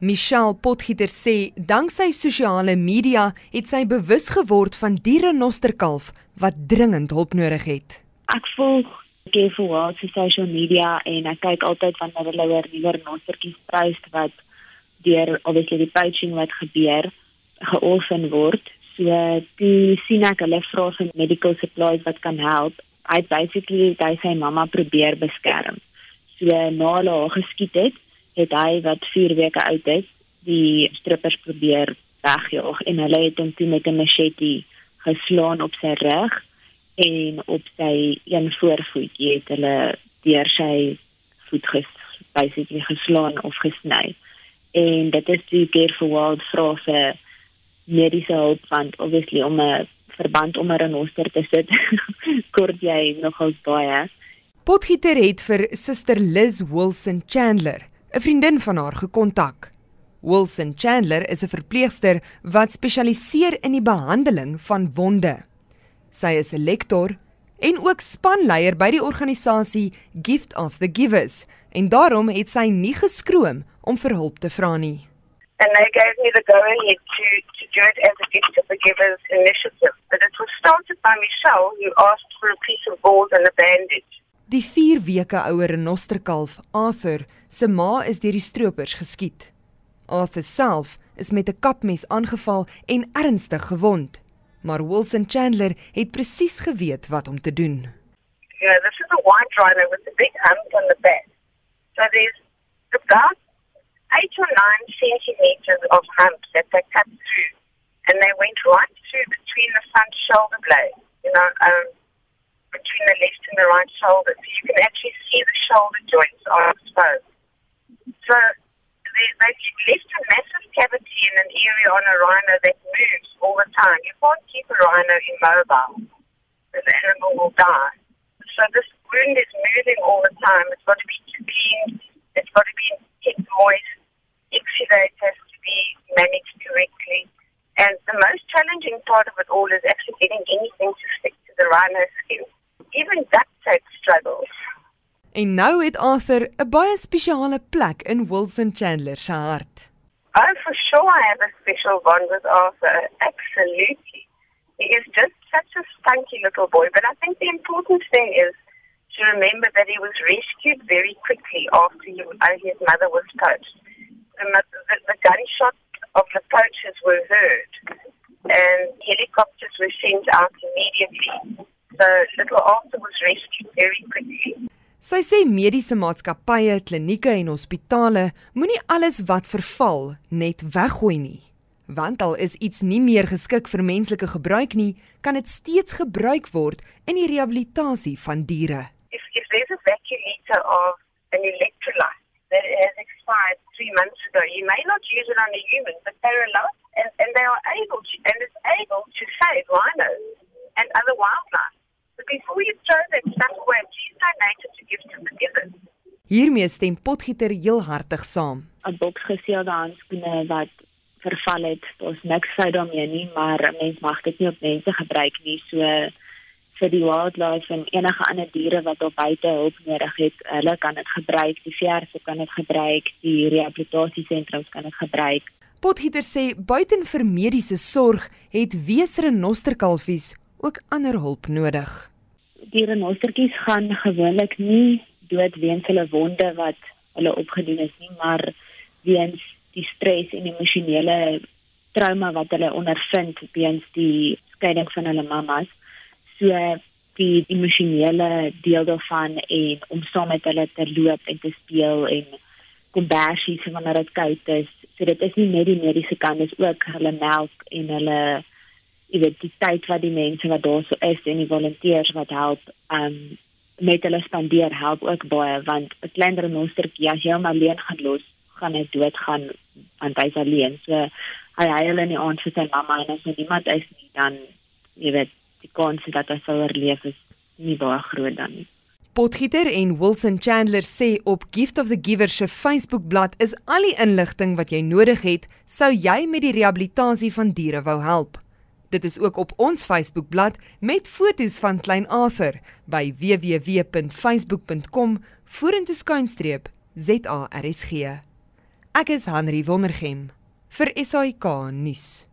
Michelle Potgieter sê danksy sosiale media het sy bewus geword van die renosterkalf wat dringend hulp nodig het. Ek volg Careful Wild se social media en ek kyk altyd wanneer hulle oor nuwe renostertjies prys wat deur obviously die poaching wat gebeur geoffen word. So die sien ek hulle vra vir medical supplies wat kan help. Hy basically hy sy mamma probeer beskerm. So na hulle haar geskiet het, het hy wat 4 weke oud is, die strippers probeer wegjaag en hulle het hom toe met 'n machete geslaan op sy rug en op sy een voorvoet het hulle deur sy voet ges basically geslaan of gesny. En dit is die Careful Wild vra vir mediese hulp want obviously om 'n verband om 'n renoster te sit kort jy nogal baie. Potgieter het vir Suster Liz Wilson Chandler, 'n vriendin van haar gekontak. Wilson Chandler is 'n verpleegster wat spesialiseer in die behandeling van wonde. Sy is 'n lektor en ook spanleier by die organisasie Gift of the Givers en daarom het sy nie geskroom om vir hulp te vra nie. And they gave me the go ahead to, to do it as a Gift of the Givers initiative. But it was started by Michelle, who asked for a piece of board and a bandage. Die 4 weke ouer renosterkalf, Arthur, se ma is deur die stroopers geskiet. Arthur self is met 'n kapmes aangeval en ernstig gewond. Maar Wilson Chandler het presies geweet wat om te doen. Yeah, this is a white rhino with a big hump on the back. So there's about eight or nine centimeters of humps that they cut through. And they went right through between the front shoulder blades, you know, um, between the left and the right shoulder. So you can actually see the shoulder joints are exposed. So they, left a massive cavity in an area on a rhino that moves all the time. You can't keep a rhino immobile. The animal will die. So this wound is moving all the time. It's got to be cleaned. It's got to be kept moist. Exudate has to be managed correctly. And the most challenging part of it all is actually getting anything to stick to the rhino skin. Even duct tape struggles. En nou het Arthur 'n baie spesiale plek in Wilson Chandler se hart. Oh, for sure I have a special bond with Arthur. Absolutely. He is just such a spunky little boy. But I think the important thing is to remember that he was rescued very quickly after he, uh, his mother was poached. The, the, the gunshots of the poachers were heard, and helicopters were sent out immediately. So little Arthur was rescued very quickly. Sy sê mediese maatskappye, klinieke en hospitale moenie alles wat verval net weggooi nie. Want al is iets nie meer geskik vir menslike gebruik nie, kan dit steeds gebruik word in die rehabilitasie van diere. if, if there's a vacuolator of an electrolyte that has expired three months ago, you may not use it on a human, but they're allowed and, and they are able to, and it's able to save rhinos and other wildlife. But before you throw that stuff away, please donate it to give to the givers. Hiermee stem Potgieter heel hartig saam. 'n boks geseelde handskoene wat verval het. Daar's niks fout daarmee nie, maar 'n mens mag dit nie op mense gebruik nie. So vir die wildlife en enige ander diere wat op buite hulp nodig het, hulle kan dit gebruik. Die veeartse kan dit gebruik, die rehabilitasiesentrums kan dit gebruik. Potgieter sê buiten vir mediese sorg het weesrenosterkalfies ook ander hulp nodig. Die renostertjies gaan gewoonlik nie dood weens hulle wonde wat hulle opgedoen is nie, maar weens die stres en emosionele trauma wat hulle ondervind weens die skeiding van hulle mammas. So die emosionele deel daarvan en om saam met hulle te loop en te speel en kombersies wanneer dit koud is. So dit is nie net die mediese kant, dis ook hulle melk en hulle tyd wat die mense wat daar so is en die volonteërs wat help um met hulle spandeer help ook baie want 'n klein renostertjie as jy hom alleen gaan los gaan hy doodgaan want hy's alleen so hy huil in die aand vir sy mamma en as niemand is nie dan jy weet die kans dat hy sou oorleef is nie baie groot dan nie Potgieter en Wilson Chandler sê op Gift of the Giver se Facebookblad is al die inligting wat jy nodig het sou jy met die rehabilitasie van diere wou help. Dit is ook op ons Facebookblad met foto's van klein Arthur by www.facebook.com vorentoe skuinstreep ZARSG. Ek is Henry Wondergem vir SAK nuus.